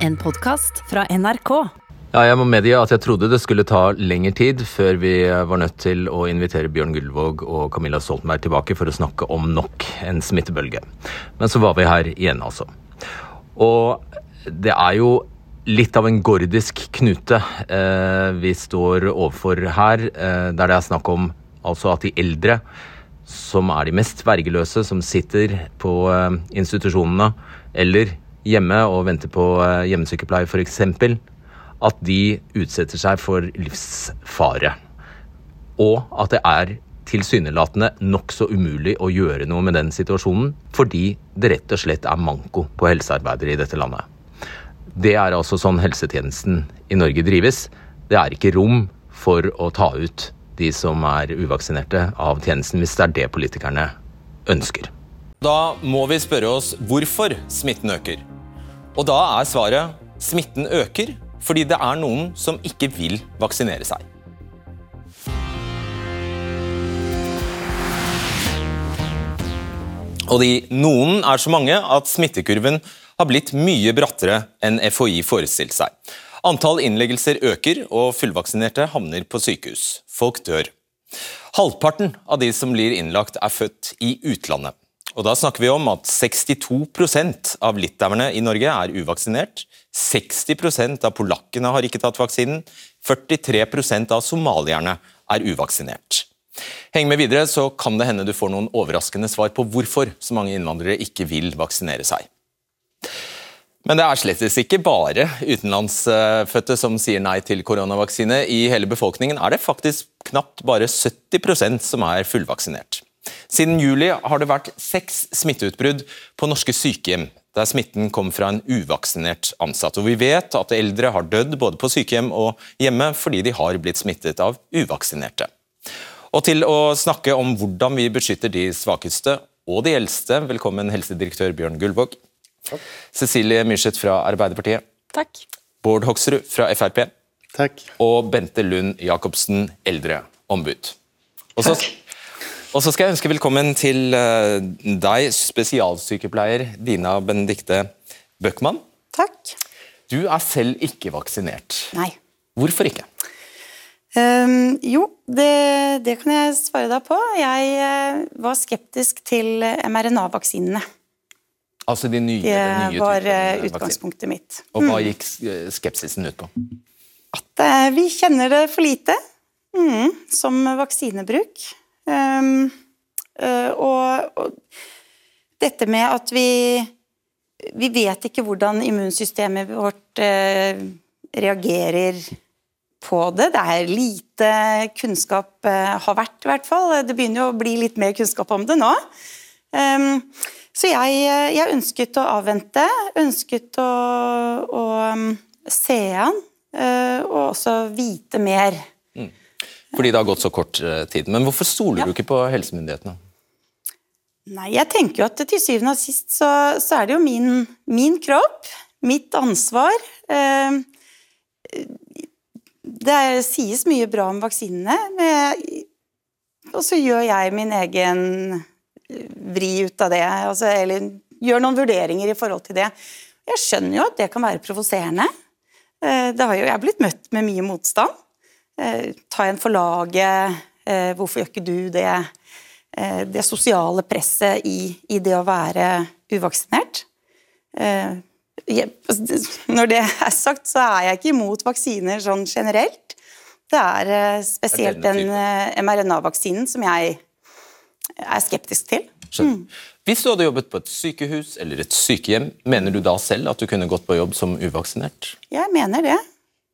En podkast fra NRK. Ja, jeg må medgi at jeg trodde det skulle ta lengre tid før vi var nødt til å invitere Bjørn Gullvåg og Camilla Stoltenberg tilbake for å snakke om nok en smittebølge. Men så var vi her igjen, altså. Og det er jo litt av en gordisk knute eh, vi står overfor her, eh, der det er snakk om altså at de eldre, som er de mest vergeløse, som sitter på eh, institusjonene eller hjemme og venter på eh, hjemmesykepleie f.eks., at de utsetter seg for livsfare. Og at det er tilsynelatende nokså umulig å gjøre noe med den situasjonen, fordi det rett og slett er manko på helsearbeidere i dette landet. Det er altså sånn helsetjenesten i Norge drives. Det er ikke rom for å ta ut de som er uvaksinerte av tjenesten, hvis det er det politikerne ønsker. Da må vi spørre oss hvorfor smitten øker. Og da er svaret smitten øker fordi det er noen som ikke vil vaksinere seg. Og de noen er så mange at smittekurven har blitt mye brattere enn FHI forestilte seg. Antall innleggelser øker, og fullvaksinerte havner på sykehus. Folk dør. Halvparten av de som blir innlagt, er født i utlandet. Og Da snakker vi om at 62% av litauerne i Norge er uvaksinert. 60% av polakkene har ikke tatt vaksinen. 43% av somalierne er uvaksinert. Heng med videre, så kan det hende du får noen overraskende svar på hvorfor så mange innvandrere ikke vil vaksinere seg. Men det er slett ikke bare utenlandsfødte som sier nei til koronavaksine. I hele befolkningen er det faktisk knapt bare 70% som er fullvaksinert. Siden juli har det vært seks smitteutbrudd på norske sykehjem, der smitten kom fra en uvaksinert ansatt. Og vi vet at eldre har dødd både på sykehjem og hjemme fordi de har blitt smittet av uvaksinerte. Og til å snakke om hvordan vi beskytter de svakeste og de eldste, velkommen helsedirektør Bjørn Gullvåg. Takk. Cecilie Myrseth fra Arbeiderpartiet. Takk. Bård Hoksrud fra Frp. Takk. Og Bente Lund Jacobsen, eldreombud. Og så og så skal jeg ønske velkommen til eh, deg, spesialsykepleier Dina Benedikte Bøckmann. Takk. Du er selv ikke vaksinert. Nei. Hvorfor ikke? Um, jo, det, det, kan jeg svare deg på. Jeg uh, var skeptisk til mRNA-vaksinene. Altså de nye, det nye var uh, utgangspunktet mitt. Og hva mm. gikk skepsisen ut på? At uh, vi kjenner det for lite mm, som vaksinebruk. Um, uh, og, og, dette med at vi Vi vet ikke hvordan immunsystemet vårt uh, reagerer på det. Det er lite kunnskap, uh, har vært i hvert fall. Det begynner jo å bli litt mer kunnskap om det nå. Um, så jeg, jeg, ønsket å avvente, ønsket å, å um, se an, og også vite mer. Fordi det har gått så kort eh, tid. Men hvorfor stoler ja. du ikke på helsemyndighetene? Nei, jeg tenker jo at til syvende og sist så, så er det jo min, min kropp, mitt ansvar. Eh, det sies mye bra om vaksinene, og så gjør jeg min egen vri ut av det. Altså, eller gjør noen vurderinger i forhold til det. Jeg skjønner jo at det kan være provoserende. Eh, det har jo jeg blitt møtt med mye motstand. Eh, ta en for laget, eh, hvorfor gjør ikke du det? Eh, det sosiale presset i, i det å være uvaksinert. Når det er sagt, så er jeg ikke imot vaksiner sånn generelt. Det er spesielt den mRNA-vaksinen som jeg er skeptisk til. Mm. Hvis du hadde jobbet på et sykehus eller et sykehjem, mener du da selv at du kunne gått på jobb som uvaksinert? Jeg mener det.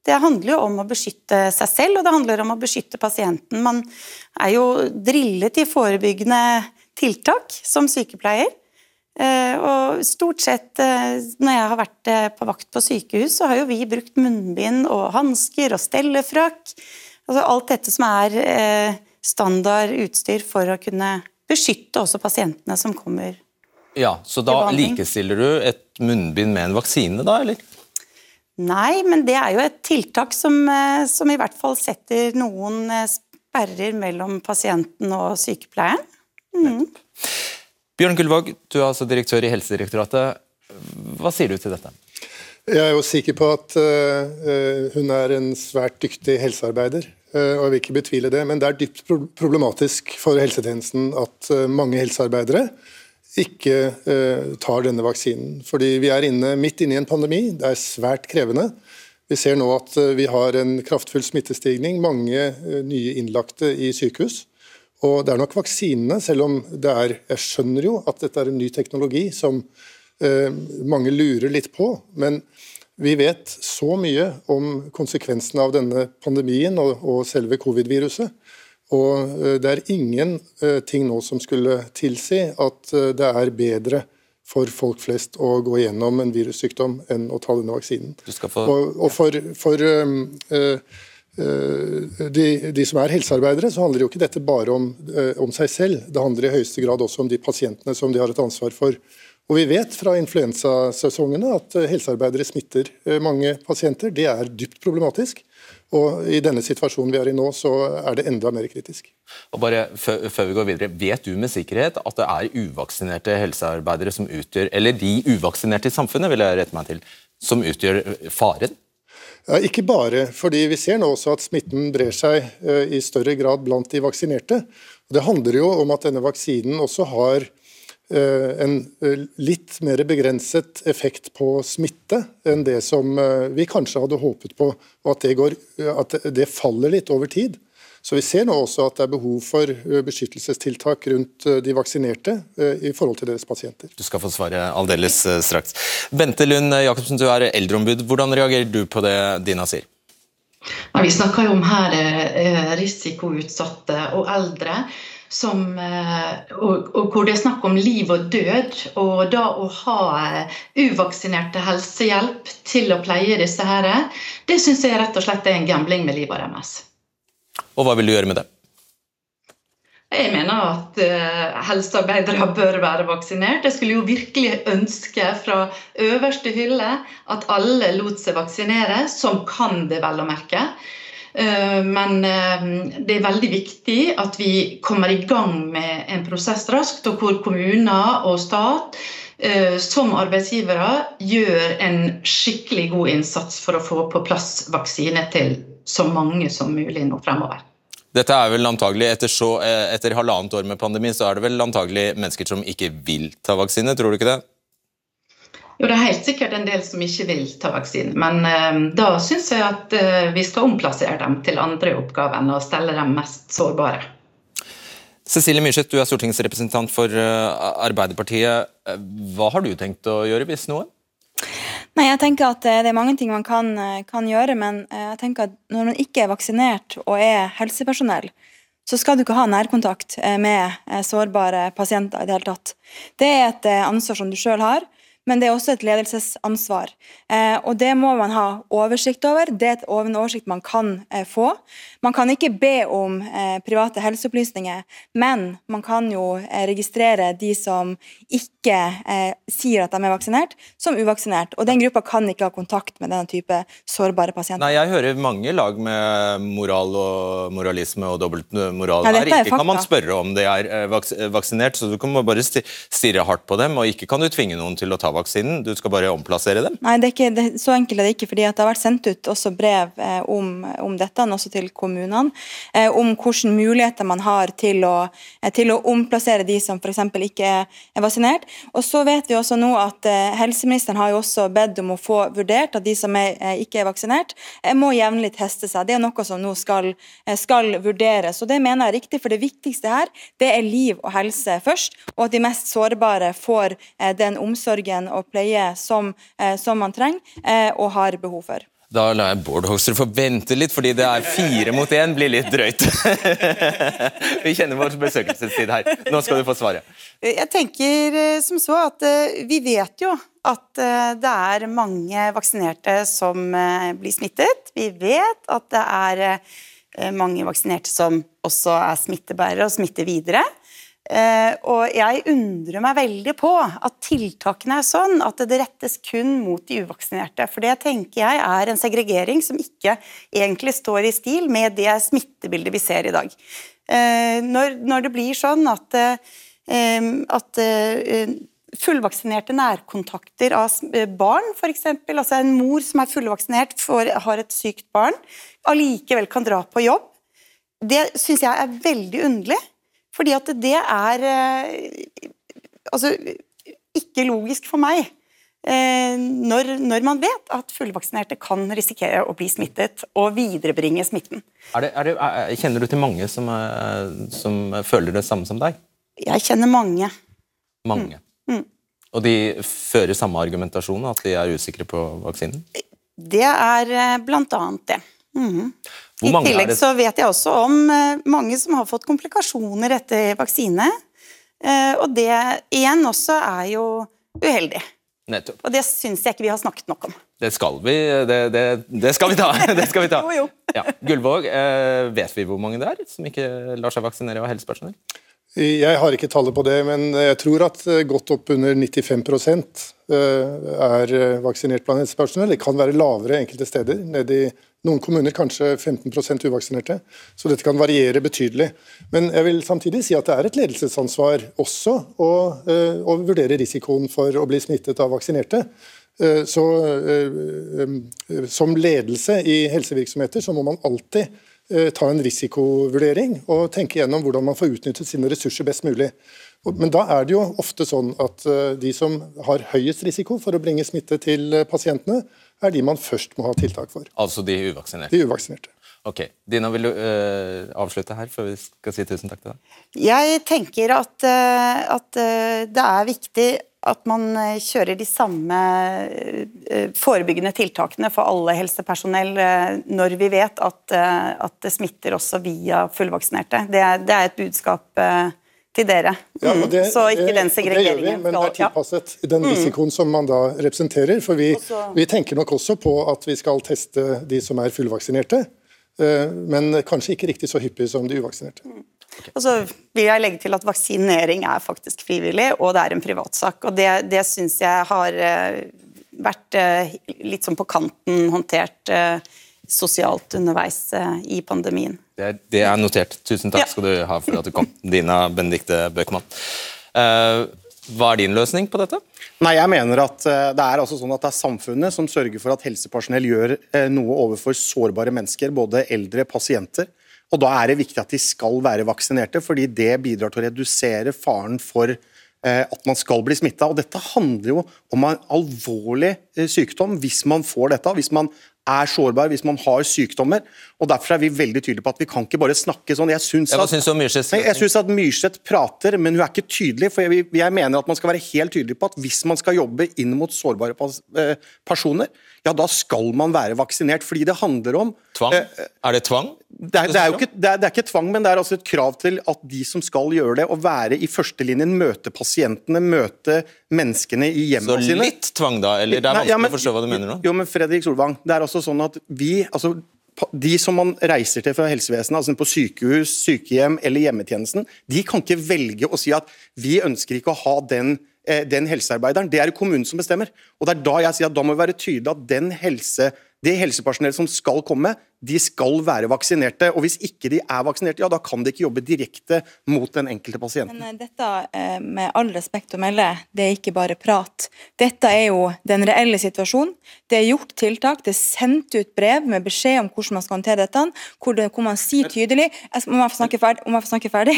Det handler jo om å beskytte seg selv, og det handler om å beskytte pasienten. Man er jo drillet i forebyggende tiltak som sykepleier. Eh, og stort sett eh, når jeg har vært eh, på vakt på sykehus, så har jo vi brukt munnbind og hansker og stellefrakk. Altså alt dette som er standard utstyr for å kunne beskytte også pasientene som kommer. Ja, Så da likestiller du et munnbind med en vaksine, da, eller? Nei, men det er jo et tiltak som, eh, som i hvert fall setter noen eh, sperrer mellom pasienten og sykepleieren. Mm. Bjørn Gullvåg, du er altså direktør i Helsedirektoratet. Hva sier du til dette? Jeg er jo sikker på at uh, hun er en svært dyktig helsearbeider. Uh, og jeg vil ikke betvile det, Men det er dypt problematisk for helsetjenesten at uh, mange helsearbeidere ikke tar denne vaksinen. Fordi vi er inne, midt inne i en pandemi. Det er svært krevende. Vi ser nå at vi har en kraftfull smittestigning. Mange nye innlagte i sykehus. Og det er nok vaksinene, selv om det er Jeg skjønner jo at dette er en ny teknologi som eh, mange lurer litt på. Men vi vet så mye om konsekvensene av denne pandemien og, og selve covid-viruset. Og eh, det er ingenting eh, nå som skulle tilsi at eh, det er bedre for folk flest å gå gjennom en virussykdom enn å ta denne vaksinen. Få... Og, og, for, for uh, uh, de, de, som er helsearbeidere, så handler jo ikke dette bare om, uh, om, seg selv. Det handler i høyeste grad også om de pasientene som de har et ansvar for. Og Vi vet fra influensasesongene at helsearbeidere smitter mange pasienter. Det er dypt problematisk. Og I denne situasjonen vi er i nå, så er det enda mer kritisk. Og bare før vi går videre, Vet du med sikkerhet at det er uvaksinerte helsearbeidere som utgjør, eller de uvaksinerte i samfunnet, vil jeg rette meg til, som utgjør faren? Ja, ikke bare, fordi vi ser nå også at smitten brer seg eh, i større grad blant de vaksinerte. Det handler jo om at denne vaksinen også har eh, en eh, litt mer begrenset effekt på smitte enn det som vi kanskje hadde håpet på, og at det, går, at det faller litt over tid. Så Vi ser nå også at det er behov for eh, beskyttelsestiltak rundt eh, de vaksinerte eh, i forhold til deres pasienter. Du skal få svare aldeles straks. Bente Lund Jacobsen, du er eldreombud. Hvordan reagerer du på det Dina sier? Vi snakker jo om her risikoutsatte og eldre. Som, og, og, hvor det er snakk om liv og død. Og da å ha uvaksinerte helsehjelp til å pleie disse her, det syns jeg rett og slett er en gambling med livet deres. Og hva vil du gjøre med det? Jeg mener at uh, helsearbeidere bør være vaksinert. Jeg skulle jo virkelig ønske fra øverste hylle at alle lot seg vaksinere, som kan det, vel å merke. Uh, men uh, det er veldig viktig at vi kommer i gang med en prosess raskt, og hvor kommuner og stat som arbeidsgivere gjør en skikkelig god innsats for å få på plass vaksine til så mange som mulig nå fremover. Dette er vel antagelig, etter, så, eh, etter halvannet år med pandemi, så er det vel antagelig mennesker som ikke vil ta vaksine, tror du ikke det? Jo, det er helt sikkert en del som ikke vil ta vaksinen. men eh, da syns jeg at eh, vi skal omplassere dem til andre oppgaver enn å stelle dem mest sårbare. Cecilie Myrseth, du er stortingsrepresentant for uh, Arbeiderpartiet. Hva har du tenkt å gjøre, hvis noe? Nei, jeg tenker at eh, Det er mange ting man kan, eh, kan, gjøre, men eh, jeg tenker at når man ikke er vaksinert og er helsepersonell, så skal du ikke ha nærkontakt med sårbare pasienter i det hele tatt. Det er et ansvar som du sjøl har men det er også et ledelsesansvar. Eh, og Det må man ha oversikt over. Det er en oversikt man kan eh, få. Man kan ikke be om eh, private helseopplysninger, men man kan jo eh, registrere de som ikke eh, sier at de er vaksinert, som uvaksinert. Og Den gruppa kan ikke ha kontakt med denne type sårbare pasienter. Nei, Jeg hører mange lag med moral og moralisme og dobbeltmoral her. Ikke kan man spørre om de er eh, vaksinert, så du kan bare stirre hardt på dem, og ikke kan du tvinge noen til å ta vaksinen, du skal bare omplassere dem? Nei, det er ikke, det, så enkelt er det ikke. fordi Det har vært sendt ut også brev eh, om, om, dette, også til kommunene, eh, om hvilke muligheter man har til å, eh, til å omplassere de som f.eks. ikke er vaksinert. Og så vet vi også nå at eh, Helseministeren har jo også bedt om å få vurdert at de som er, eh, ikke er vaksinert, eh, må jevnlig teste seg. Det er noe som nå skal, skal vurderes. og Det mener jeg er riktig, for det viktigste her det er liv og helse først, og at de mest sårbare får den omsorgen og pleie som, eh, som man trenger eh, og har behov for. Da lar jeg Bård Hoksrud få vente litt, fordi det er fire mot én blir litt drøyt. Vi kjenner vår besøkelsestid her. Nå skal du få svaret. Jeg tenker eh, som så at vi vet jo at det er mange vaksinerte som blir smittet. Vi vet at det er mange vaksinerte som også er smittebærere og smitter videre. Uh, og jeg undrer meg veldig på at tiltakene er sånn at det rettes kun mot de uvaksinerte. For det tenker jeg er en segregering som ikke egentlig står i stil med det smittebildet vi ser i dag. Uh, når, når, det blir sånn at, uh, at fullvaksinerte nærkontakter av barn, f.eks. Altså en mor som er fullvaksinert, får, har et sykt barn, allikevel kan dra på jobb. Det syns jeg er veldig underlig, fordi at det er altså, ikke logisk for meg. Når, når, man vet at fullvaksinerte kan risikere å bli smittet og viderebringe smitten. Er det, er det, kjenner du til mange som, som, føler det samme som deg? Jeg kjenner mange. Mange. Mm. Mm. Og de fører samme argumentasjon, at de er usikre på vaksinen? Det er blant annet det. Mm. I tillegg så vet jeg også om mange som har fått komplikasjoner etter vaksine. Og det igjen også er jo uheldig. Nettopp. Og det syns jeg ikke vi har snakket nok om. Det skal vi, det, det, det skal vi ta. Det skal vi ta. jo, jo. Ja. Gullvåg, eh, vet vi hvor mange det er som ikke lar seg vaksinere av helsepersonell? Jeg har ikke tallet på det, men jeg tror at eh, godt opp under 95 eh, er eh, vaksinert blant helsepersonell. Det kan være lavere enkelte steder. nede i noen kommuner kanskje 15% uvaksinerte. Så dette kan variere betydelig. Men jeg vil samtidig si at det er et ledelsesansvar også å, å vurdere risikoen for å bli smittet av vaksinerte. Så Som ledelse i helsevirksomheter så må man alltid Eh, ta en risikovurdering og tenke gjennom hvordan man får utnyttet sine ressurser best mulig. Men da er det jo ofte sånn at eh, de som har høyest risiko for å bringe smitte til eh, pasientene, er de man først må ha tiltak for. Altså de uvaksinerte? De uvaksinerte. Ok. Dina, vil du uh, avslutte her før vi skal si tusen takk til deg? Jeg tenker at, uh, at uh, det er viktig at man kjører de samme forebyggende tiltakene for alle helsepersonell når vi vet at, at det smitter også via fullvaksinerte. Det er, det er et budskap til dere. Ja, det, mm. Så ikke den segregeringen. Det gjør vi, men det er tilpasset den mm. risikoen som man da representerer. For vi, vi tenker nok også på at vi skal teste de som er fullvaksinerte, men kanskje ikke riktig så hyppig som de uvaksinerte. Okay. Og så vil jeg legge til at Vaksinering er faktisk frivillig, og det er en privatsak. og Det, det syns jeg har eh, vært eh, litt sånn på kanten håndtert eh, sosialt underveis i pandemien. Det er, det er notert. Tusen takk ja. skal du ha for at du kom, Dina Benedikte Bøckmann. Hva er din løsning på dette? Nei, jeg mener at Det er altså sånn at det er samfunnet som sørger for at helsepersonell gjør noe overfor sårbare mennesker, både eldre pasienter og Da er det viktig at de skal være vaksinerte, fordi det bidrar til å redusere faren for eh, at man skal bli smitta. Dette handler jo om en alvorlig eh, sykdom hvis man får dette. Hvis man er sårbar hvis man har sykdommer. og Derfor er vi veldig tydelige på at vi kan ikke bare snakke sånn. Jeg syns at, at Myrseth prater, men hun er ikke tydelig. for jeg, jeg, mener at man skal være helt tydelig på at hvis man skal jobbe inn mot sårbare eh, personer, ja, da skal man være vaksinert. Fordi det handler om Tvang? Eh, er det tvang? Det er, det, er ikke, det, er, det er, ikke, tvang, men det er altså et krav til at de som skal gjøre det, å være i førstelinjen, møte pasientene, møte menneskene i hjemmene sine. Så litt tvang, da? Eller det er vanskelig ja, men, å forstå hva du mener nå? Jo, men Fredrik Solvang, det er altså sånn at vi, altså de som man reiser til fra helsevesenet, altså på sykehus, sykehjem eller hjemmetjenesten, de kan ikke velge å si at vi ønsker ikke å ha den, den helsearbeideren. Det er det kommunen som bestemmer. Og det er Da jeg sier at da må vi være tydelig at den helse, det helsepersonellet som skal komme, de skal være vaksinerte. og Hvis ikke de er vaksinerte, ja, da kan de ikke jobbe direkte mot den enkelte pasienten. Men eh, dette, eh, med all respekt å melde, det er ikke bare prat. Dette er jo den reelle situasjonen. Det er gjort tiltak, det er sendt ut brev med beskjed om hvordan man skal håndtere dette, hvor, det, hvor man sier tydelig om jeg får snakke ferdig, om jeg får snakke ferdig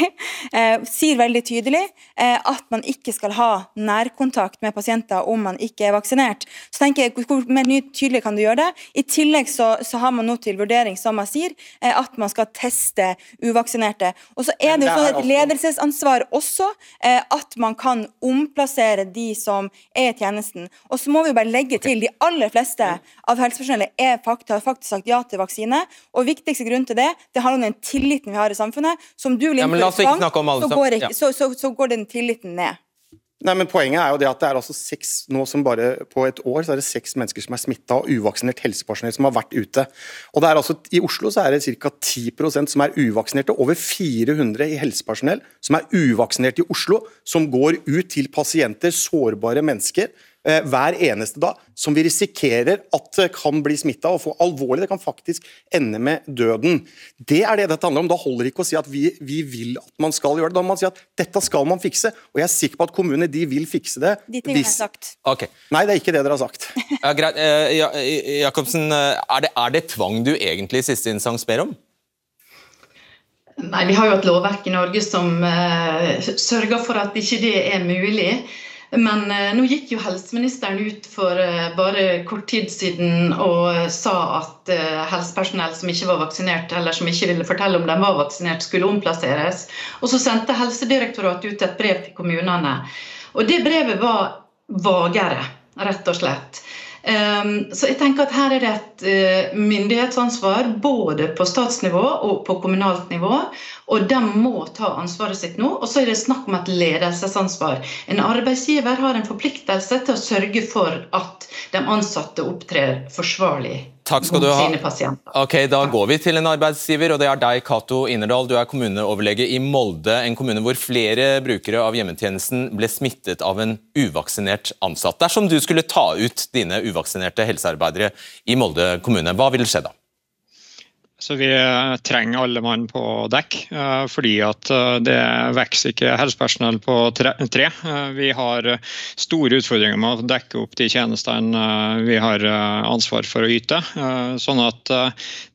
eh, sier veldig tydelig eh, at man ikke skal ha nærkontakt med pasienter om man ikke er vaksinert. Så tenker jeg, Hvor mer tydelig kan du gjøre det? I tillegg så, så har man nå til vurdering som jeg sier, at man skal teste uvaksinerte. Og så er det jo sånn et ledelsesansvar også eh, at man kan omplassere de som er i tjenesten. Og så må vi jo bare legge til de aller fleste av helsepersonellet er faktisk, har faktisk sagt ja til vaksine. Og viktigste grunn til det, det handler om den tilliten vi har i samfunnet. Som du vil innføre tvang, så, så, så, så går den tilliten ned. Nei, men Poenget er jo det at det er altså seks nå som bare på et år så er det seks mennesker som er smitta og uvaksinert helsepersonell som har vært ute. Og det er altså I Oslo så er det ca. 10% som er uvaksinerte. Over 400 i helsepersonell som er uvaksinert i Oslo, som går ut til pasienter, sårbare mennesker, hver eneste dag, som vi risikerer at kan bli smitta og få alvorlig. Det kan faktisk ende med døden. Det er det dette handler om. Da holder det ikke å si at vi, vi vil at man skal gjøre det. Da må man si at dette skal man fikse, og jeg er sikker på at kommunene de vil fikse det. De tingene hvis... er sagt. Okay. Nei, det er ikke det dere har sagt. ja, greit. Eh, Jacobsen, er det, er det tvang du egentlig i siste instans ber om? Nei, Vi har jo et lovverk i Norge som uh, sørger for at ikke det er mulig. Men uh, nå gikk jo helseministeren ut for uh, bare kort tid siden og sa at helsepersonell som ikke var vaksinert, eller som ikke ville fortelle om de var vaksinert, skulle omplasseres. Og så sendte Helsedirektoratet ut et brev til kommunene. Og det brevet var vagere, rett og slett. Ehm, så jeg tenker at her er det et eh, myndighetsansvar både på statsnivå og på kommunalt nivå. Og de må ta ansvaret sitt nå. Og så er det snakk om et ledelsesansvar. En arbeidsgiver har en forpliktelse til å sørge for at de ansatte opptrer forsvarlig Takk skal du ha. Ok, Da går vi til en arbeidsgiver, og det er deg, Cato Innerdal. Du er kommuneoverlege i Molde, en kommune hvor flere brukere av hjemmetjenesten ble smittet av en uvaksinert ansatt. Dersom du skulle ta ut dine uvaksinerte helsearbeidere i Molde kommune, hva ville skje da? Så Vi trenger alle mann på dekk, eh, fordi at eh, det vokser ikke helsepersonell på tre. Eh, vi har store utfordringer med å dekke opp de tjenestene vi har ansvar for å yte. Sånn at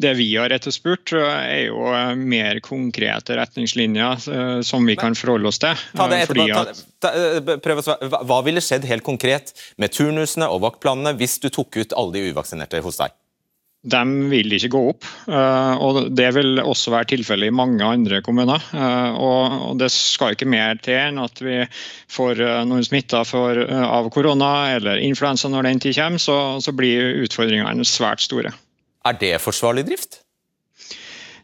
Det vi har etterspurt, er jo mer konkrete retningslinjer som vi kan forholde oss til. Ta det etterpå. Ta, ta, hva ville skjedd helt konkret med turnusene og vaktplanene hvis du tok ut alle de uvaksinerte hos deg? De vil ikke gå opp. Eh, og Det vil også være tilfellet i mange andre kommuner. Eh, og Det skal ikke mer til enn at vi får eh, noen smitta av korona eller influensa når den tid kommer, så, så blir utfordringene svært store. Er det forsvarlig drift?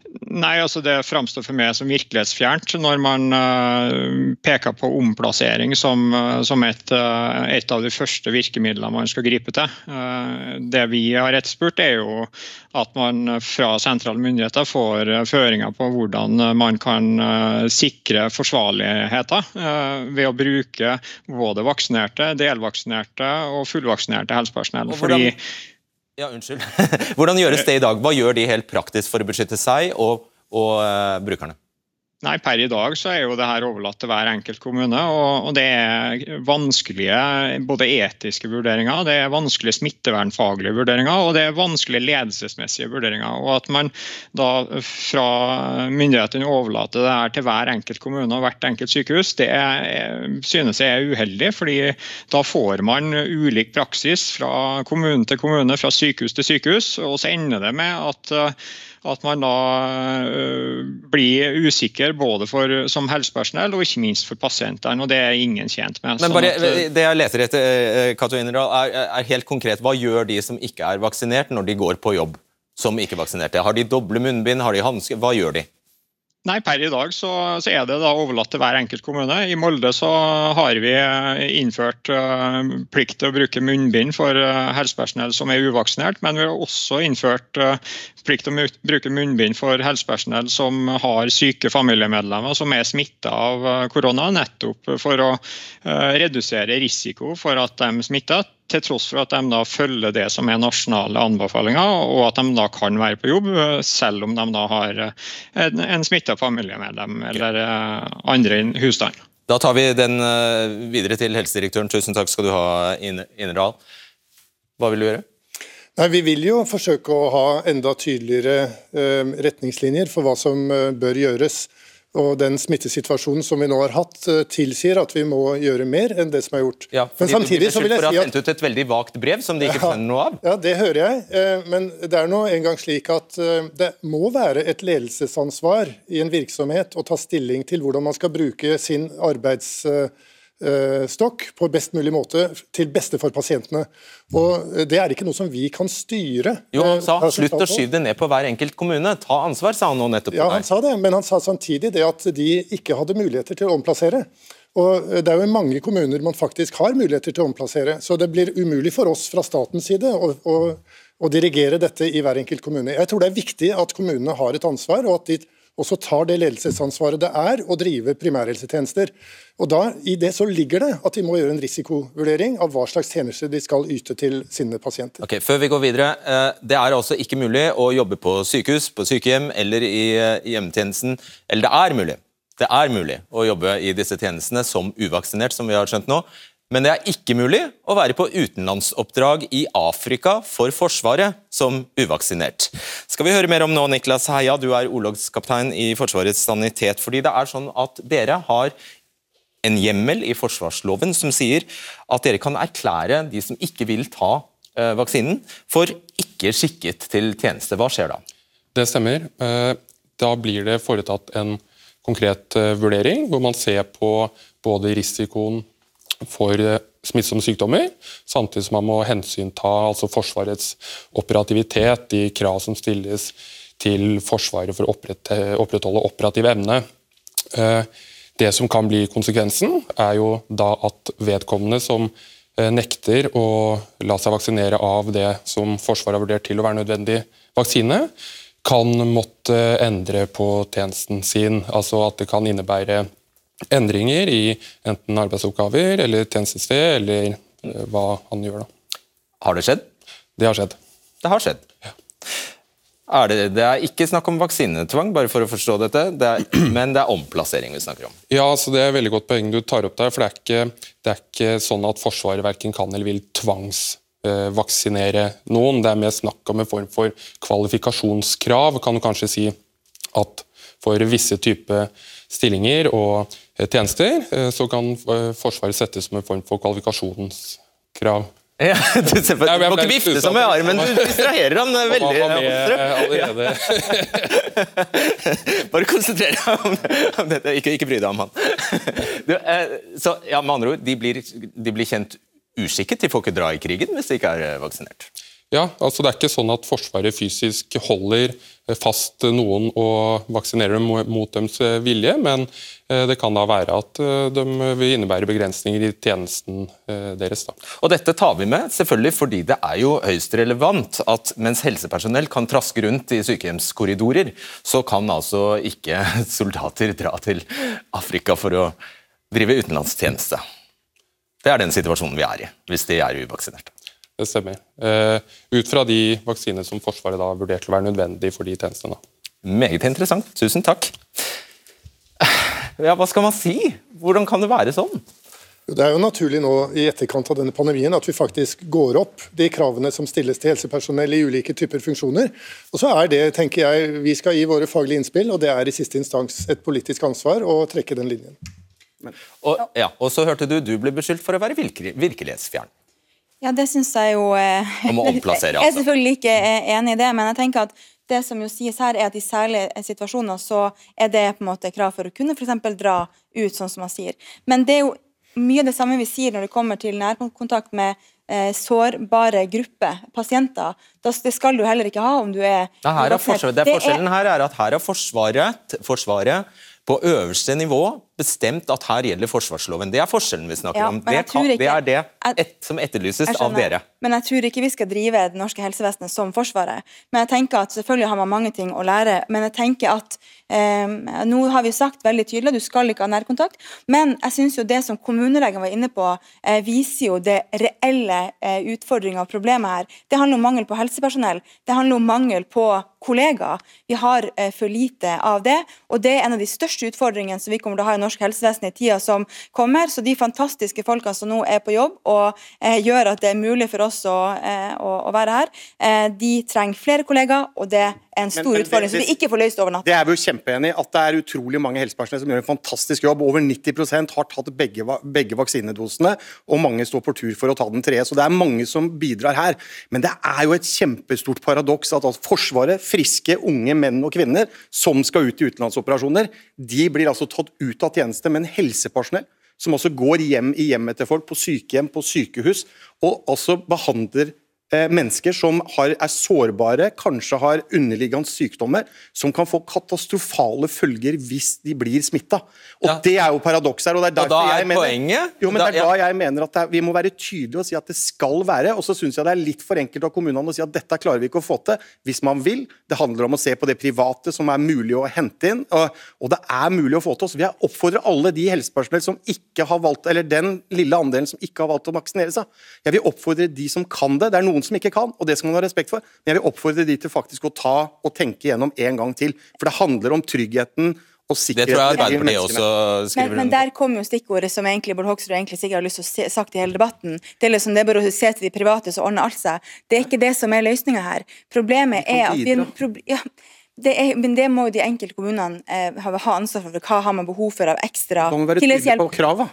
Nei, altså Det framstår for meg som virkelighetsfjernt når man uh, peker på omplassering som, uh, som et, uh, et, av de første virkemidlene man skal gripe til. det vi har etterspurt, er jo at man fra sentrale myndigheter får føringer på hvordan man kan sikre forsvarligheter ved å bruke både vaksinerte, delvaksinerte og fullvaksinerte helsepersonell. Fordi ja, unnskyld. Hvordan gjøres det i dag? Hva gjør de helt praktisk for å beskytte seg og, og uh, brukerne? Nei, Per i dag så er jo det her overlatt til hver enkelt kommune. og, Det er vanskelige både etiske vurderinger, det er vanskelige smittevernfaglige vurderinger og det er vanskelige ledelsesmessige vurderinger. og At man da fra myndighetene overlater det her til hver enkelt kommune og hvert enkelt sykehus, det er, synes jeg er uheldig. fordi da får man ulik praksis fra kommune til kommune, fra sykehus til sykehus. og så ender det med at at man da øh, blir usikker både for, som helsepersonell og ikke minst for pasientene. og Det er ingen tjent med. Men bare, sånn at, Det jeg leter etter, Kato øh, er, er, helt konkret. Hva gjør de som ikke er vaksinert, når de går på jobb som ikke-vaksinerte? Har de doble munnbind, har de hansker? Hva gjør de? Nei, Per i dag så, så, er det da overlatt til hver enkelt kommune. I Molde så har vi eh, innført uh, plikt til å bruke munnbind for uh, helsepersonell som er uvaksinert, men vi har også innført uh, plikt til å bruke munnbind for helsepersonell som har syke familiemedlemmer som er smitta av korona, nettopp for å redusere risiko for at de smitter til tross for at de da følger det som er nasjonale anbefalinger, og at de da kan være på jobb, selv om de da har en, en smitta familiemedlem eller eh, andre i husstanden. Da tar vi den eh, videre til helsedirektøren. Tusen takk skal du ha, Innerdal. Hva vil du gjøre? Nei, Vi vil jo forsøke å ha enda tydeligere eh, retningslinjer for hva som bør gjøres. Og den smittesituasjonen som vi nå har hatt, eh, tilsier at vi må gjøre mer enn det som er gjort. Ja, men samtidig så vil jeg si at... ha sendt ut et veldig vagt brev som de ikke ja, noe av. Ja, det hører jeg. Eh, men det er nå engang slik at eh, det må være et ledelsesansvar i en virksomhet å ta stilling til hvordan man skal bruke sin arbeids Eh, stokk på best mulig måte til beste for pasientene. Og Det er ikke noe som vi kan styre. Jo, Han sa slutt å skyve det ned på hver enkelt kommune. Ta ansvar, sa han nå nettopp. Ja, han sa det, men han sa samtidig det at de ikke hadde muligheter til å omplassere. Og Det er jo mange kommuner man faktisk har muligheter til å omplassere. Så det blir umulig for oss fra statens side å, å, å dirigere dette i hver enkelt kommune. Jeg tror det er viktig at kommunene har et ansvar, og at de og så tar det ledelsesansvaret det er å drive primærhelsetjenester. Og da, I det så ligger det at de må gjøre en risikovurdering av hva slags tjenester de skal yte til sine pasienter. Ok, Før vi går videre, eh, Det er altså ikke mulig å jobbe på sykehus, på sykehjem eller i eh, hjemmetjenesten. Eller det er mulig. Det er mulig å jobbe i disse tjenestene som uvaksinert, som vi har skjønt nå. Men det er ikke mulig å være på utenlandsoppdrag i Afrika for Forsvaret som uvaksinert. Skal vi høre mer om nå, Niklas Heia, du er orlogskaptein i Forsvarets sanitet. fordi det er sånn at Dere har en hjemmel i forsvarsloven som sier at dere kan erklære de som ikke vil ta eh, vaksinen, for ikke skikket til tjeneste. Hva skjer da? Det stemmer. Eh, da blir det foretatt en konkret eh, vurdering, hvor man ser på både risikoen for eh, smittsomme sykdommer, samtidig som man må hensynta altså Forsvarets operativitet, de krav som stilles til Forsvaret for å opprettholde operativ evne. Eh, det som kan bli konsekvensen, er jo da at vedkommende som eh, nekter å la seg vaksinere av det som Forsvaret har vurdert til å være nødvendig vaksine, kan måtte endre på tjenesten sin. Altså at det kan innebære endringer i enten arbeidsoppgaver eller tjenestested, eller uh, hva han gjør. da. Har det skjedd? Det har skjedd. Det har skjedd. Ja. Er det, det, er ikke snakk om vaksinetvang, bare for å forstå dette, det er, men det er omplassering vi snakker om. Ja, så det er veldig godt poeng du tar opp der. for Det er ikke, det er ikke sånn at Forsvaret verken kan eller vil tvangsvaksinere uh, noen. Det er mer snakk om en form for kvalifikasjonskrav. Kan du kanskje si at for visse typer stillinger og Eh, tjenester, eh, så kan eh, Forsvaret settes som en form for kvalifikasjonskrav. Ja, du, ser på, du må ikke vifte som med armen, du distraherer ham veldig. allerede. Bare konsentrere deg om, om dette, ikke, ikke bry deg om han. Du, så, ja, med andre ord, de blir, de blir kjent uskikket til folk dra i krigen hvis de ikke er vaksinert? Ja, altså Det er ikke sånn at Forsvaret fysisk holder fast noen og vaksinere dem mot deres vilje, men eh, det kan da være at eh, de vil innebære begrensninger i tjenesten eh, deres. Da. Og Dette tar vi med selvfølgelig fordi det er jo høyst relevant at mens helsepersonell kan traske rundt i sykehjemskorridorer, så kan altså ikke soldater dra til Afrika for å drive utenlandstjeneste. Det er den situasjonen vi er i, hvis de er uvaksinerte. Det stemmer. Uh, ut fra de vaksinene som Forsvaret da vurderte vurdert å være nødvendig for de tjenestene. Meget interessant. Tusen takk. Ja, Hva skal man si? Hvordan kan det være sånn? Det er jo naturlig nå i etterkant av denne pandemien at vi faktisk går opp de kravene som stilles til helsepersonell i ulike typer funksjoner. Og så er det, tenker jeg, Vi skal gi våre faglige innspill, og det er i siste instans et politisk ansvar å trekke den linjen. Og, ja, og så hørte du du ble beskyldt for å være virkelighetsfjern. Ja, det syns jeg jo eh, Om å omplassere, altså. Jeg er selvfølgelig ikke eh, enig i det, men jeg tenker at det som jo sies her, er at i særlige situasjoner så er det på en måte krav for å kunne f.eks. dra ut, sånn som man sier. Men det er jo mye av det samme vi sier når det kommer til nærkontakt med eh, sårbare grupper, pasienter. Det skal du heller ikke ha om du er det, her er det er forskjellen her er at her har Forsvaret, forsvaret på øverste nivå bestemt at her gjelder forsvarsloven. Det er forskjellen vi snakker ja, om. Det, kan, ikke, det, er det et, som etterlyses av dere. Men jeg tror ikke vi skal drive det norske helsevesenet som Forsvaret. Men jeg tenker at selvfølgelig har man mange ting å lære. Men jeg tenker at eh, nå har vi sagt veldig tydelig du skal ikke ha nærkontakt. Men jeg syns jo det som kommunelegen var inne på, eh, viser jo det reelle eh, utfordringa og problemet her. Det handler om mangel på helsepersonell. Det handler om mangel på kollegaer. Vi har eh, for lite av det. Og det er en av de største utfordringene som vi kommer til å ha i norsk helsevesen i tida som kommer. Så de fantastiske folkene som nå er på jobb og eh, gjør at det er mulig for oss å, eh, å, å være her. Eh, de trenger flere kollegaer, og det en stor men, men, utfordring som vi ikke får løst over natta. Det er vi jo kjempeenig. At det er utrolig mange helsepersonell som gjør en fantastisk jobb. Over 90% har tatt begge, begge vaksinedosene, og mange står på tur for å ta den tredje. Så det er mange som bidrar her. Men det er jo et kjempestort paradoks at at Forsvaret, friske unge menn og kvinner som skal ut i utenlandsoperasjoner, de blir altså tatt ut av tjeneste, men helsepersonell som også går hjem i hjemmet til folk, på sykehjem, på sykehus, og også behandler eh, mennesker som har, er sårbare, kanskje har underliggende sykdommer, som kan få katastrofale følger hvis de blir smitta. Ja. Det er jo paradokset her. og det er Og da derfor er jeg mener, poenget- jo, men da- det er da jeg mener at er, vi må være tydelige og si at det skal være. Og så syns jeg det er litt for enkelt av kommunene å si at dette klarer vi ikke å få til. Hvis man vil. Det handler om å se på det private som er mulig å hente inn. Og, og det er mulig å få til. Så jeg oppfordrer alle de helsepersonell som ikke har valgt, eller den lille andelen som ikke har valgt å vaksinere seg. Jeg vil oppfordre de som kan det. Det er noen som ikke kan, og det skal man ha respekt for. Men jeg vil oppfordre de til faktisk å ta og tenke gjennom en gang til. For det handler om tryggheten og Det sikkerheten. tror jeg Arbeiderpartiet også skriver men men der kom jo stikkordet som egentlig Bård Hoksrud egentlig sikkert har lyst til å se, sagt i hele debatten. Det er liksom det er bare å se til de private, så ordner alt seg. Det er ikke det som er løsninga her. Problemet er at vi, ja, det er, men det må jo de enkelte kommunene eh, ha, ansvar for. Hva har man behov for av ekstra Man må være tydelig på krava.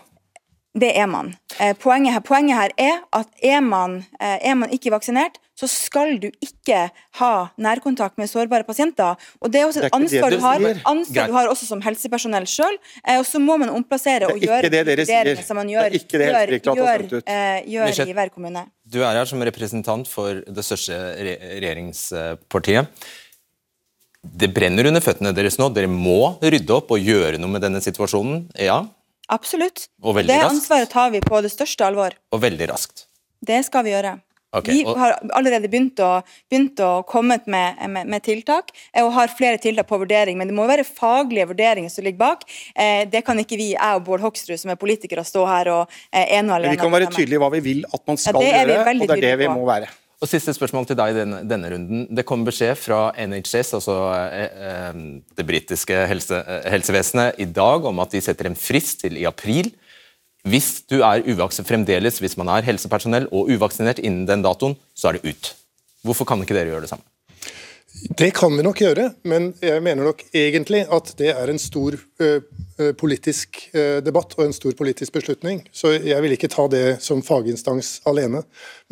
Det er man. Eh, poenget, her, poenget her er at er man, eh, er man ikke vaksinert, så skal du ikke ha nærkontakt med sårbare pasienter. Og Det er også et er ansvar du har, ansvar du har også som helsepersonell sjøl. Eh, og så må man omplassere og gjøre det dere vurderinger sier. som man Det er gjør, ikke det gjør, gjør, eh, gjør i hver kommune. Du er her som representant for det største regjeringspartiet. Det brenner under føttene deres nå. Dere må rydde opp og gjøre noe med denne situasjonen. Ja, Absolutt. Og veldig det raskt. ansvaret tar vi på det største alvor. og veldig raskt. Det skal vi gjøre. Ok, vi har allerede begynt å, begynt å komme med, med, med tiltak, eh, og har flere tiltak på vurdering. Men det må være faglige vurderinger som ligger bak. Eh, Det kan ikke vi, jeg og Bård Hoksrud, som er politikere, stå her og eh, ene og Men alene vi kan være tydelige hva vi vil at man skal er gjøre, og det er det vi på. må være. Og Siste spørsmål til deg i denne, denne runden. Det kom beskjed fra NHS, altså eh, eh, det britiske helse, eh, helsevesenet, i dag om at de setter en frist til i april. Hvis du er uvaksinert fremdeles, hvis man er helsepersonell og uvaksinert innen den datoen, så er det ut. Hvorfor kan ikke dere gjøre det samme? Det kan vi nok gjøre, men jeg mener nok egentlig at det er en stor ø, politisk debatt og en stor politisk beslutning. Så jeg vil ikke ta det som faginstans alene.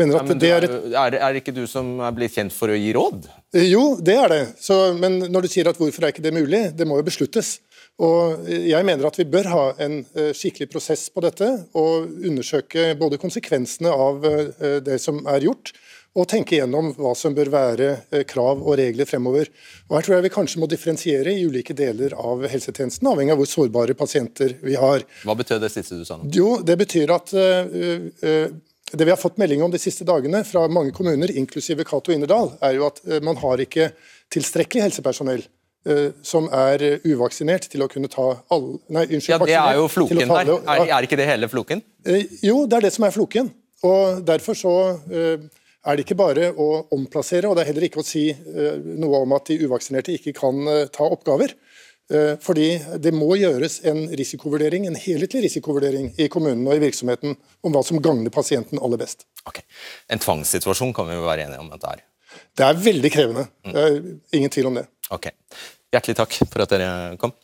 Mener at men det er, er er, det ikke du som er blitt kjent for å gi råd? jo, det er det. Så, men når du sier at hvorfor er ikke det mulig, det må jo besluttes. Og jeg mener at vi bør ha en skikkelig prosess på dette, og undersøke både konsekvensene av det som er gjort, og tenke gjennom hva som bør være eh, krav og regler fremover. Og Her tror jeg vi kanskje må differensiere i ulike deler av helsetjenesten, avhengig av hvor sårbare pasienter vi har. Hva betød det siste du sa nå? Jo, Det betyr at uh, uh, det vi har fått melding om de siste dagene fra mange kommuner, inklusive Cato Innerdal, er jo at man har ikke tilstrekkelig helsepersonell som er uvaksinert til å kunne ta alle Nei, unnskyld. Ja, Det er jo floken her. Er, er ikke det hele floken? Jo, det er det som er floken. Og Derfor så er det ikke bare å omplassere, og det er heller ikke å si eh, noe om at de uvaksinerte ikke kan eh, ta oppgaver. Eh, Fordi det må gjøres en risikovurdering, en helhetlig risikovurdering i kommunen og i virksomheten om hva som gagner pasienten aller best. Ok. En tvangssituasjon kan vi jo være enige om at det er. Det er veldig krevende. Er ingen tvil om det. Ok. Hjertelig takk for at dere kom.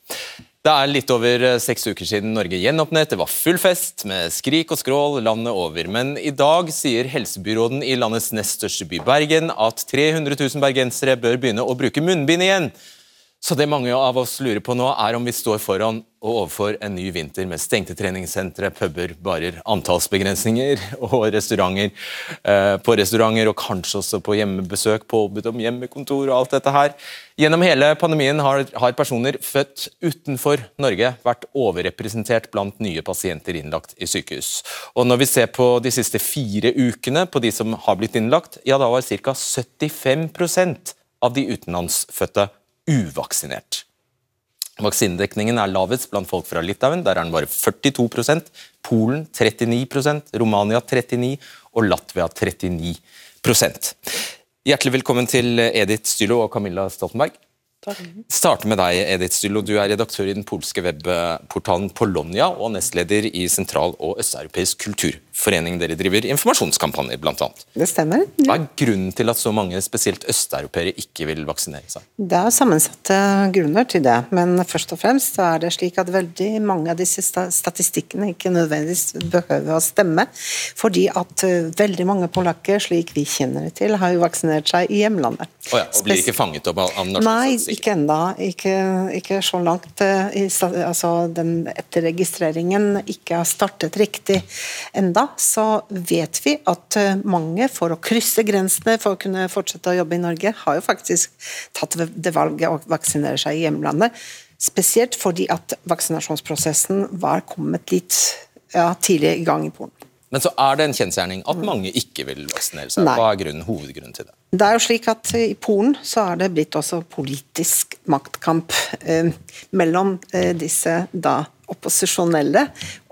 Det er litt over eh, seks uker siden Norge gjenåpnet. Det var full fest med skrik og skrål landet over. Men i dag sier helsebyråden i landets nest største by, Bergen, at 300 000 bergensere bør begynne å bruke munnbind igjen. Så det mange av oss lurer på nå, er om vi står foran og overfor en ny vinter med stengte treningssentre, puber, barer, antallsbegrensninger og restauranter eh, på restauranter, og kanskje også på hjemmebesøk, påbud om hjemmekontor og alt dette her. Gjennom hele pandemien har, har personer født utenfor Norge vært overrepresentert blant nye pasienter innlagt i sykehus. Og når vi ser på de siste fire ukene på de som har blitt innlagt, ja da var ca. 75% av de utenlandsfødte uvaksinert. Vaksinedekningen er lavest blant folk fra Litauen, der er den bare 42% Polen 39% Romania 39 og Latvia 39% Hjertelig velkommen til Edith Stylo og Camilla Stoltenberg. Starte med deg, Edith Stylo. Du er redaktør i den polske webportalen Polonia og nestleder i Sentral- og østeuropeisk kulturforening. Dere driver informasjonskampanjer, annet. Det stemmer. Hva er grunnen til at så mange, spesielt østeuropeere, ikke vil vaksinere seg? Det er sammensatte grunner til det, men først og fremst er det slik at veldig mange av disse statistikkene ikke nødvendigvis behøver å stemme, fordi at eh, veldig mange polakker, slik vi kjenner det til, har jo vaksinert seg i hjemlandet. Å ja, og blir ikke fanget opp av av norske Nei, ikke enda. Ikke, ikke så langt. eh, altså, den etterregistreringen ikke har startet riktig enda, Canada så vet vi at eh, mange, for å krysse grensene for å kunne fortsette å jobbe i Norge, har jo faktisk tatt det valget å vaksinere seg i hjemlandet. Spesielt fordi at vaksinasjonsprosessen var kommet litt ja, tidlig i gang i Polen. Men så er det en kjensgjerning at mange ikke vil vaksinere seg. Nei. Hva er grunnen, hovedgrunnen til det? Det er jo slik at I Polen så er det blitt også politisk maktkamp eh, mellom eh, disse da opposisjonelle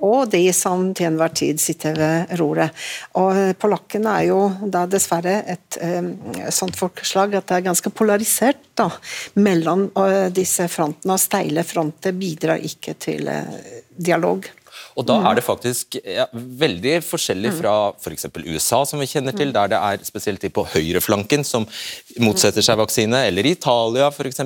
og de som til enhver tid sitter ved roret. Og eh, Polakkene er jo da dessverre et eh, sånt folkeslag at det er ganske polarisert da, mellom eh, disse frontene. Og steile fronter bidrar ikke til eh, dialog. Og da er det faktisk ja, veldig forskjellig fra f.eks. For USA, som vi kjenner til, der det er spesielt de på høyreflanken som motsetter seg vaksine, eller Italia f.eks.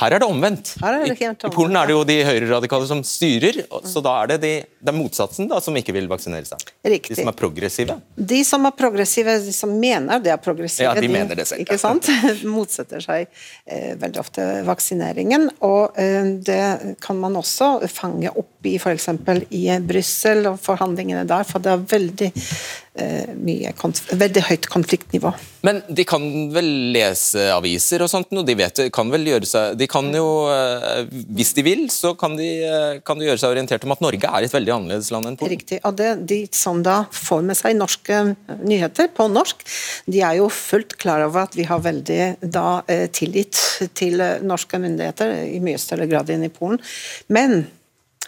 Her er det omvendt. Er det I, I Polen er det jo de høyreradikale som styrer, så da er det, de, det er motsatsen da, som ikke vil vaksinere seg. Riktig. De som er progressive. De som er progressive, de som mener det er progressive, Ja, de mener det selv, ikke sant? motsetter seg eh, veldig ofte vaksineringen. Og eh, det kan man også fange opp i f.eks. i Brussel og forhandlingene der, for det er veldig, mye konf veldig høyt konfliktnivå. Men de kan vel lese aviser og sånt, og de vet, kan vel gjøre seg De kan jo, eh, hvis de vil, så kan de, eh, kan de gjøre seg orientert om at Norge er et veldig annerledes land enn Polen. Riktig. Og det, de som da får med seg norske nyheter på norsk, de er jo fullt klar over at vi har veldig da eh, tillit til eh, norske myndigheter, i mye større grad enn i Polen. Men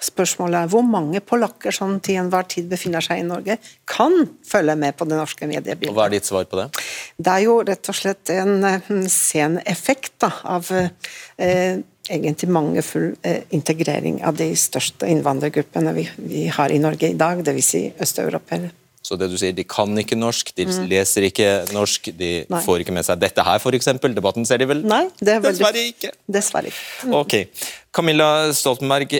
spørsmålet er hvor mange polakker som til enhver tid befinner seg i Norge, kan følge med på det norske mediebildet. Og. Hva er ditt svar på det? Det er jo rett og slett en eh, sen effekt da, av eh, egentlig mangelfull eh, integrering av de største innvandrergruppene vi, vi har i Norge i dag, dvs. Si østeuropeere. Så det du sier, De kan ikke norsk, de leser ikke norsk, de Mm. Nei. får ikke med seg dette her, f.eks. Debatten ser de vel? Nei, det er veldig Dessverre ikke. Dessverre ikke. Ok. Camilla Stoltenberg,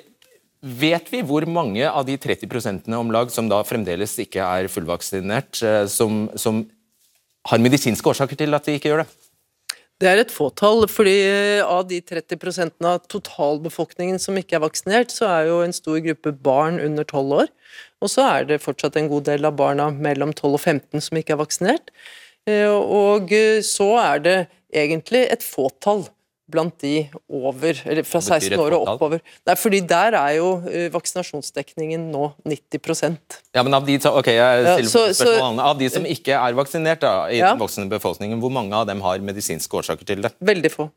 vet vi hvor mange av de 30 om lag som da fremdeles ikke er fullvaksinert, eh, som, som har medisinske årsaker til at de ikke gjør det? Det er et fåtall, fordi av de 30% av totalbefolkningen som ikke er vaksinert, så er jo en stor gruppe barn under 12 år. Og så er det fortsatt en god del av barna mellom 12 og 15 som ikke er vaksinert. Eh, Og eh, så er det egentlig et fåtall blant de over, eller fra 16 år og oppover. Nei, fordi der er jo eh, vaksinasjonsdekningen nå 90 Ja, men av de, okay, jeg Ja, så- så- Av de som ikke er vaksinert da, i Ja. den voksne befolkningen, hvor mange av dem har medisinske årsaker til det? Veldig få.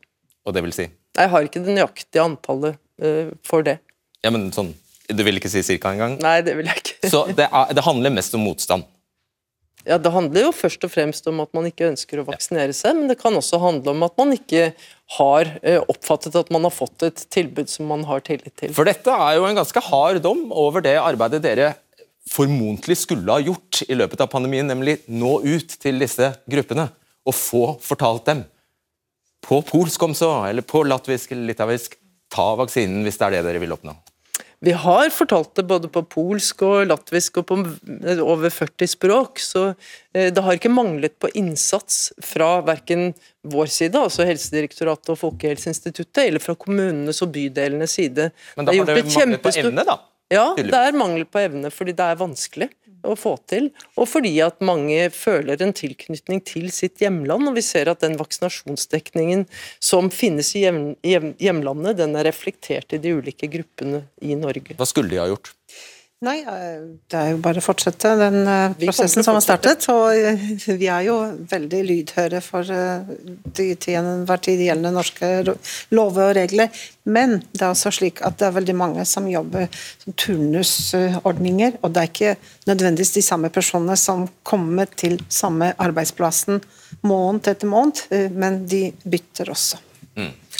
Og det vil si? Jeg har ikke det nøyaktige antallet uh, for det. Ja, men sånn, Du vil ikke si cirka engang? Nei, det vil jeg ikke. Så det, er, det handler mest om motstand? Ja, Det handler jo først og fremst om at man ikke ønsker å vaksinere seg, men det kan også handle om at man ikke har eh, oppfattet at man har fått et tilbud som man har tillit til. For dette er jo en ganske hard dom over det arbeidet dere formodentlig skulle ha gjort i løpet av pandemien, nemlig nå ut til disse gruppene og få fortalt dem på polsk om så, eller på latvisk eller litauisk, ta vaksinen hvis det er det dere vil oppnå. Vi har fortalt det både på polsk og latvisk og på over 40 språk, så eh, det har ikke manglet på innsats fra verken vår side, altså Helsedirektoratet og Folkehelseinstituttet, eller fra kommunenes og bydelenes side. Men da har det, det mangel på evne, da? Ja, det er mangel på evne fordi det er vanskelig å få til, og fordi at mange føler en tilknytning til sitt hjemland. og Vi ser at den vaksinasjonsdekningen som finnes i hjem, hjem, hjemlandet, den er reflektert i de ulike gruppene i Norge. Hva skulle de ha gjort? Nei, eh, det er jo bare å fortsette den eh, prosessen som har startet. Og eh, vi er jo veldig lydhøre for de til enhver tid gjeldende norske lover og regler. Men det er også slik at det er veldig mange som jobber som turnusordninger. Og det er ikke nødvendigvis de samme personene som kommer til samme arbeidsplassen måned etter måned, men de bytter også.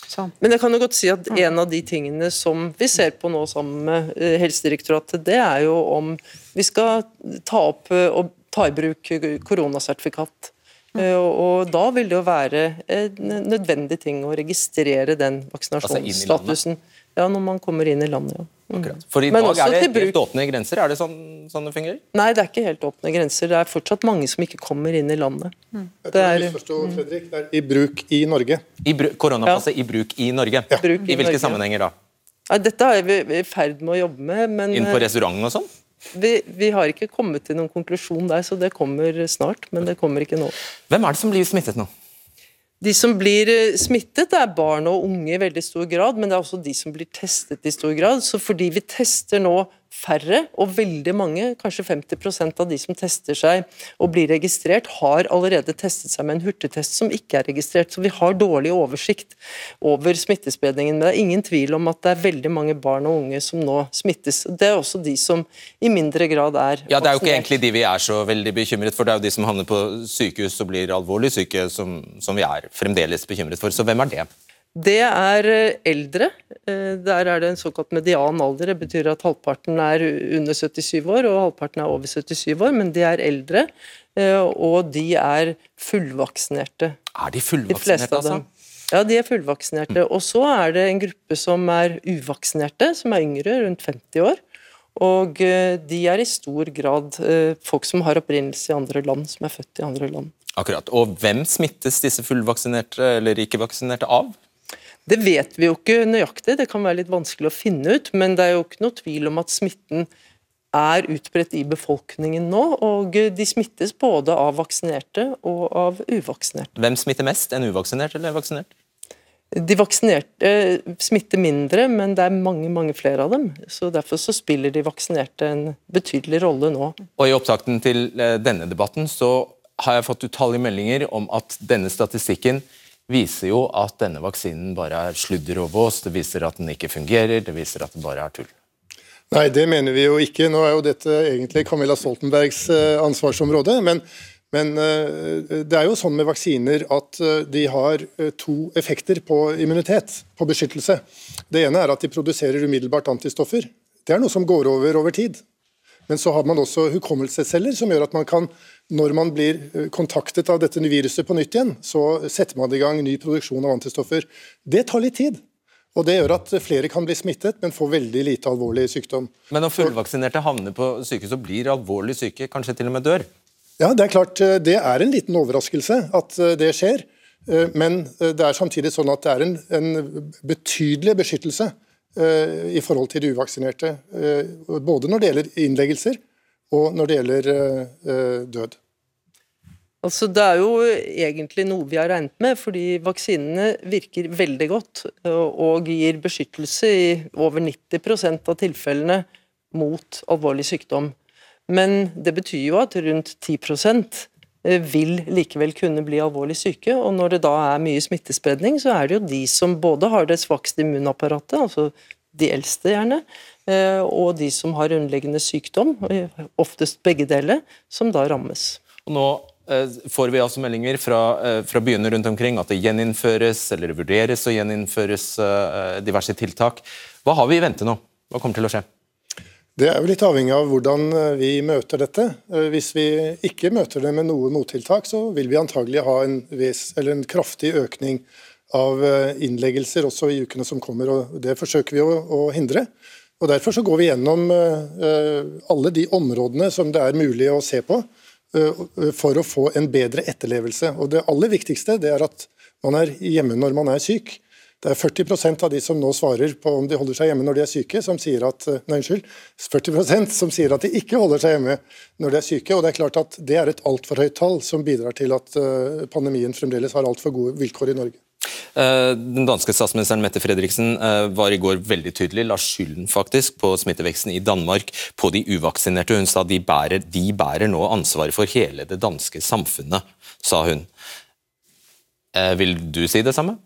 Så. Men jeg kan jo godt si at en av de tingene som vi ser på nå sammen med eh, Helsedirektoratet, det er jo om vi skal ta opp eh, og ta i bruk koronasertifikat. Eh, Og da vil det jo være en nødvendig ting å registrere den Altså vaksinasjonsstatusen. Ja, når man kommer inn i landet, ja. Akkurat. For i Men dag er det bruk- helt åpne grenser, er det sånn, sånn det fungerer? Nei, det er ikke helt åpne grenser. Det er fortsatt mange som ikke kommer inn i landet. Jeg Det tror er- misforsto, Fredrik. Det er i bruk i Norge. I bru koronapasset i bruk i Norge? Bruk i I hvilke Norge. sammenhenger da? Ja, dette er vi i ferd med å jobbe med, men Inn på restauranten restaurant og sånn? Vi, vi, har ikke kommet til noen konklusjon der, så det kommer snart. Men det kommer ikke nå. Hvem er det som blir smittet nå? De som blir eh, smittet, er barn og unge i veldig stor grad, men det er også de som blir testet i stor grad. Så fordi vi tester nå færre, og veldig mange, kanskje 50% av de som tester seg og blir registrert, har allerede testet seg med en hurtigtest som ikke er registrert. Så vi har dårlig oversikt over smittespredningen. Men det er ingen tvil om at det er veldig mange barn og unge som nå smittes. Det er også de som i mindre grad er Ja, Det er jo ikke egentlig de vi er så veldig bekymret for, det er jo de som havner på sykehus og blir alvorlig syke, som, som vi er fremdeles bekymret for. Så hvem er det? Det er eh, eldre. Eh, der er det en såkalt median alder. Det betyr at halvparten er under 77 år og halvparten er over 77 år, men de er eldre. Eh, og de er fullvaksinerte. Er de fullvaksinerte, de altså? Ja, de er fullvaksinerte. Og så er det en gruppe som er uvaksinerte, som er yngre, rundt 50 år. Og de er i stor grad folk som har opprinnelse i andre land, som er født i andre land. Akkurat. Og hvem smittes disse fullvaksinerte eller ikke-vaksinerte av? Det vet vi jo ikke nøyaktig, det kan være litt vanskelig å finne ut. Men det er jo ikke noe tvil om at smitten er utbredt i befolkningen nå. Og de smittes både av vaksinerte og av uvaksinerte. Hvem smitter mest, en uvaksinert eller vaksinert? De vaksinerte smitter mindre, men det er mange mange flere av dem. så Derfor så spiller de vaksinerte en betydelig rolle nå. Og I opptakten til eh, denne debatten så har jeg fått utallige meldinger om at denne statistikken viser jo at denne vaksinen bare er sludder og vås. Det viser at den ikke fungerer, det viser at det bare er tull. Nei, det mener vi jo ikke. Nå er jo dette egentlig Camilla Stoltenbergs eh, ansvarsområde. Men, men eh, det er jo sånn med vaksiner at eh, de har to effekter på immunitet, på beskyttelse. Det ene er at de produserer umiddelbart antistoffer. Det er noe som går over over tid. Men så har man også hukommelsesceller som gjør at man kan når man blir eh, kontaktet av dette viruset på nytt igjen, så setter man i gang ny produksjon av antistoffer. Det tar litt tid. Og Det gjør at flere kan bli smittet, men får veldig lite alvorlig sykdom. Men når fullvaksinerte havner på sykehus og blir alvorlig syke, kanskje til og med dør? Ja, Det er klart, eh, det er en liten overraskelse at eh, det skjer. Men det er samtidig sånn at det er en, en betydelig beskyttelse i forhold til de uvaksinerte. Både når det gjelder innleggelser, og når det gjelder eh, død. Altså, det er jo egentlig noe vi har regnet med, fordi vaksinene virker veldig godt og gir beskyttelse i over 90% av tilfellene mot alvorlig sykdom. Men det betyr jo at rundt 10 eh, vil likevel kunne bli alvorlig syke. Og når det da er mye smittespredning, så er det jo de som både har det svakeste immunapparatet, altså de eldste gjerne, Eh, og de som har underliggende sykdom, eh, oftest begge deler, som da rammes. Og nå eh, får vi altså meldinger fra, fra, byene rundt omkring at det gjeninnføres eller vurderes å gjeninnføres diverse tiltak. Hva har vi i vente nå? Hva kommer til å skje? Det er jo litt avhengig av hvordan vi møter dette. Hvis vi ikke møter det med noe mottiltak, så vil vi antagelig ha en, ves, en kraftig økning av innleggelser også i ukene som kommer. og Det forsøker vi å, å hindre. Og Derfor så går vi gjennom eh, alle de områdene som det er mulig å se på eh, for å få en bedre etterlevelse. Og Det aller viktigste det er at man er hjemme når man er syk. Det er 40% av de som nå svarer på om de holder seg hjemme når de er syke, som sier at eh, nei, unnskyld, 40% som sier at de ikke holder seg hjemme når de er syke. og Det er klart at det er et altfor høyt tall som bidrar til at pandemien fremdeles har altfor gode vilkår i Norge. Eh, den danske statsministeren Mette Fredriksen eh, var i går veldig tydelig, la skylden faktisk på smitteveksten i Danmark på de uvaksinerte. Hun sa de bærer, de bærer nå ansvaret for hele det danske samfunnet, sa hun. Eh, vil du si det samme?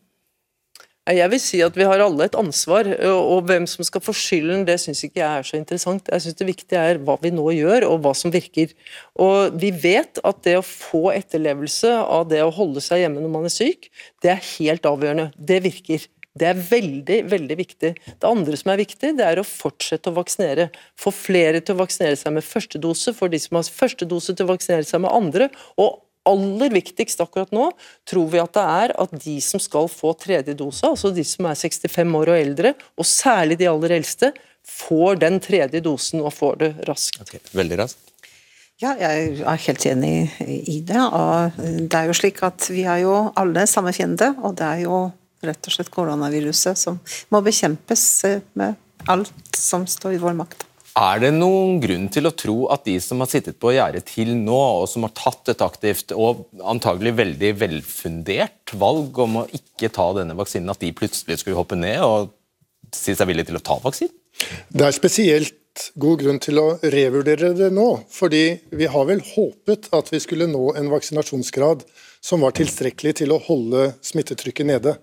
Jeg vil si at vi har alle et ansvar, og hvem som skal få skylden, det syns ikke jeg er så interessant. Jeg syns det viktige er hva vi nå gjør, og hva som virker. Og Vi vet at det å få etterlevelse av det å holde seg hjemme når man er syk, det er helt avgjørende. Det virker. Det er veldig veldig viktig. Det andre som er viktig, det er å fortsette å vaksinere. Få flere til å vaksinere seg med første dose, for de som har første dose til å vaksinere seg med andre. og aller viktigst akkurat nå tror vi at det er at de som skal få tredje dose, altså de som er 65 år og eldre, og særlig de aller eldste, får den tredje dosen og får det raskt. Okay, veldig raskt. Ja, jeg er helt enig i det. og det er jo slik at Vi har jo alle samme fiende, og det er jo rett og slett koronaviruset som må bekjempes med alt som står i vår makt. Er det noen grunn til å tro at de som har sittet på gjerdet til nå, og som har tatt et aktivt og antagelig veldig velfundert valg om å ikke ta denne vaksinen, at de plutselig skulle hoppe ned og si seg villige til å ta vaksinen? Det er spesielt god grunn til å revurdere det nå. Fordi vi har vel håpet at vi skulle nå en vaksinasjonsgrad som var tilstrekkelig til å holde smittetrykket nede.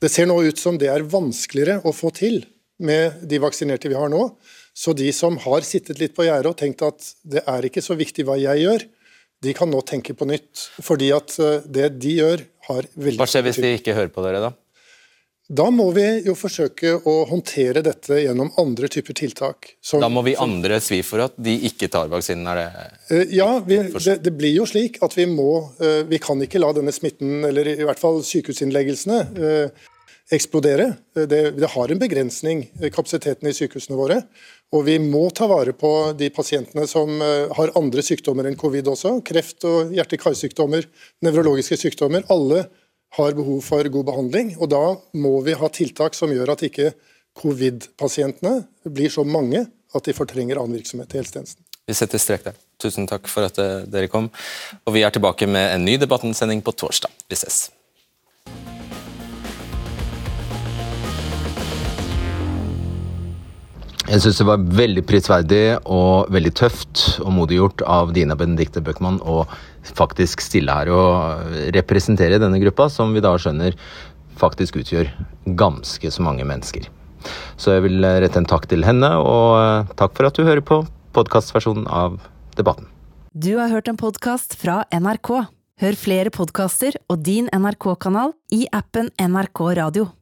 Det ser nå ut som det er vanskeligere å få til med de vaksinerte vi har nå. Så de som har sittet litt på gjerdet og tenkt at det er ikke så viktig hva jeg gjør, de kan nå tenke på nytt. Fordi at eh, det de gjør, har veldig Hva skjer hvis de ikke hører på dere, da? Da må vi jo forsøke å håndtere dette gjennom andre typer tiltak. Som, da må vi andre svi for at de ikke tar vaksinen? er det... Uh, ja, vi, det, det, blir jo slik at vi må uh, Vi kan ikke la denne smitten, eller i hvert fall sykehusinnleggelsene, eksplodere. Det, det, har en begrensning, kapasiteten i sykehusene våre. Og vi må ta vare på de pasientene som har andre sykdommer enn covid også. Kreft og hjerte-karsykdommer, nevrologiske sykdommer. Alle har behov for god behandling. og Da må vi ha tiltak som gjør at ikke covid-pasientene blir så mange at de fortrenger annen virksomhet i helsetjenesten. Vi setter strek der. Tusen takk for at eh, dere kom. Og Vi er tilbake med en ny Debatten-sending på torsdag. Vi ses. Jeg syns det var veldig prisverdig og veldig tøft og modig gjort av Dina Benedicte Bøckmann å faktisk stille her og representere denne gruppa, som vi da skjønner faktisk utgjør ganske så mange mennesker. Så jeg vil rette en takk til henne, og takk for at du hører på podkastversjonen av Debatten. Du har hørt en podkast fra NRK. Hør flere podkaster og din NRK-kanal i appen NRK Radio.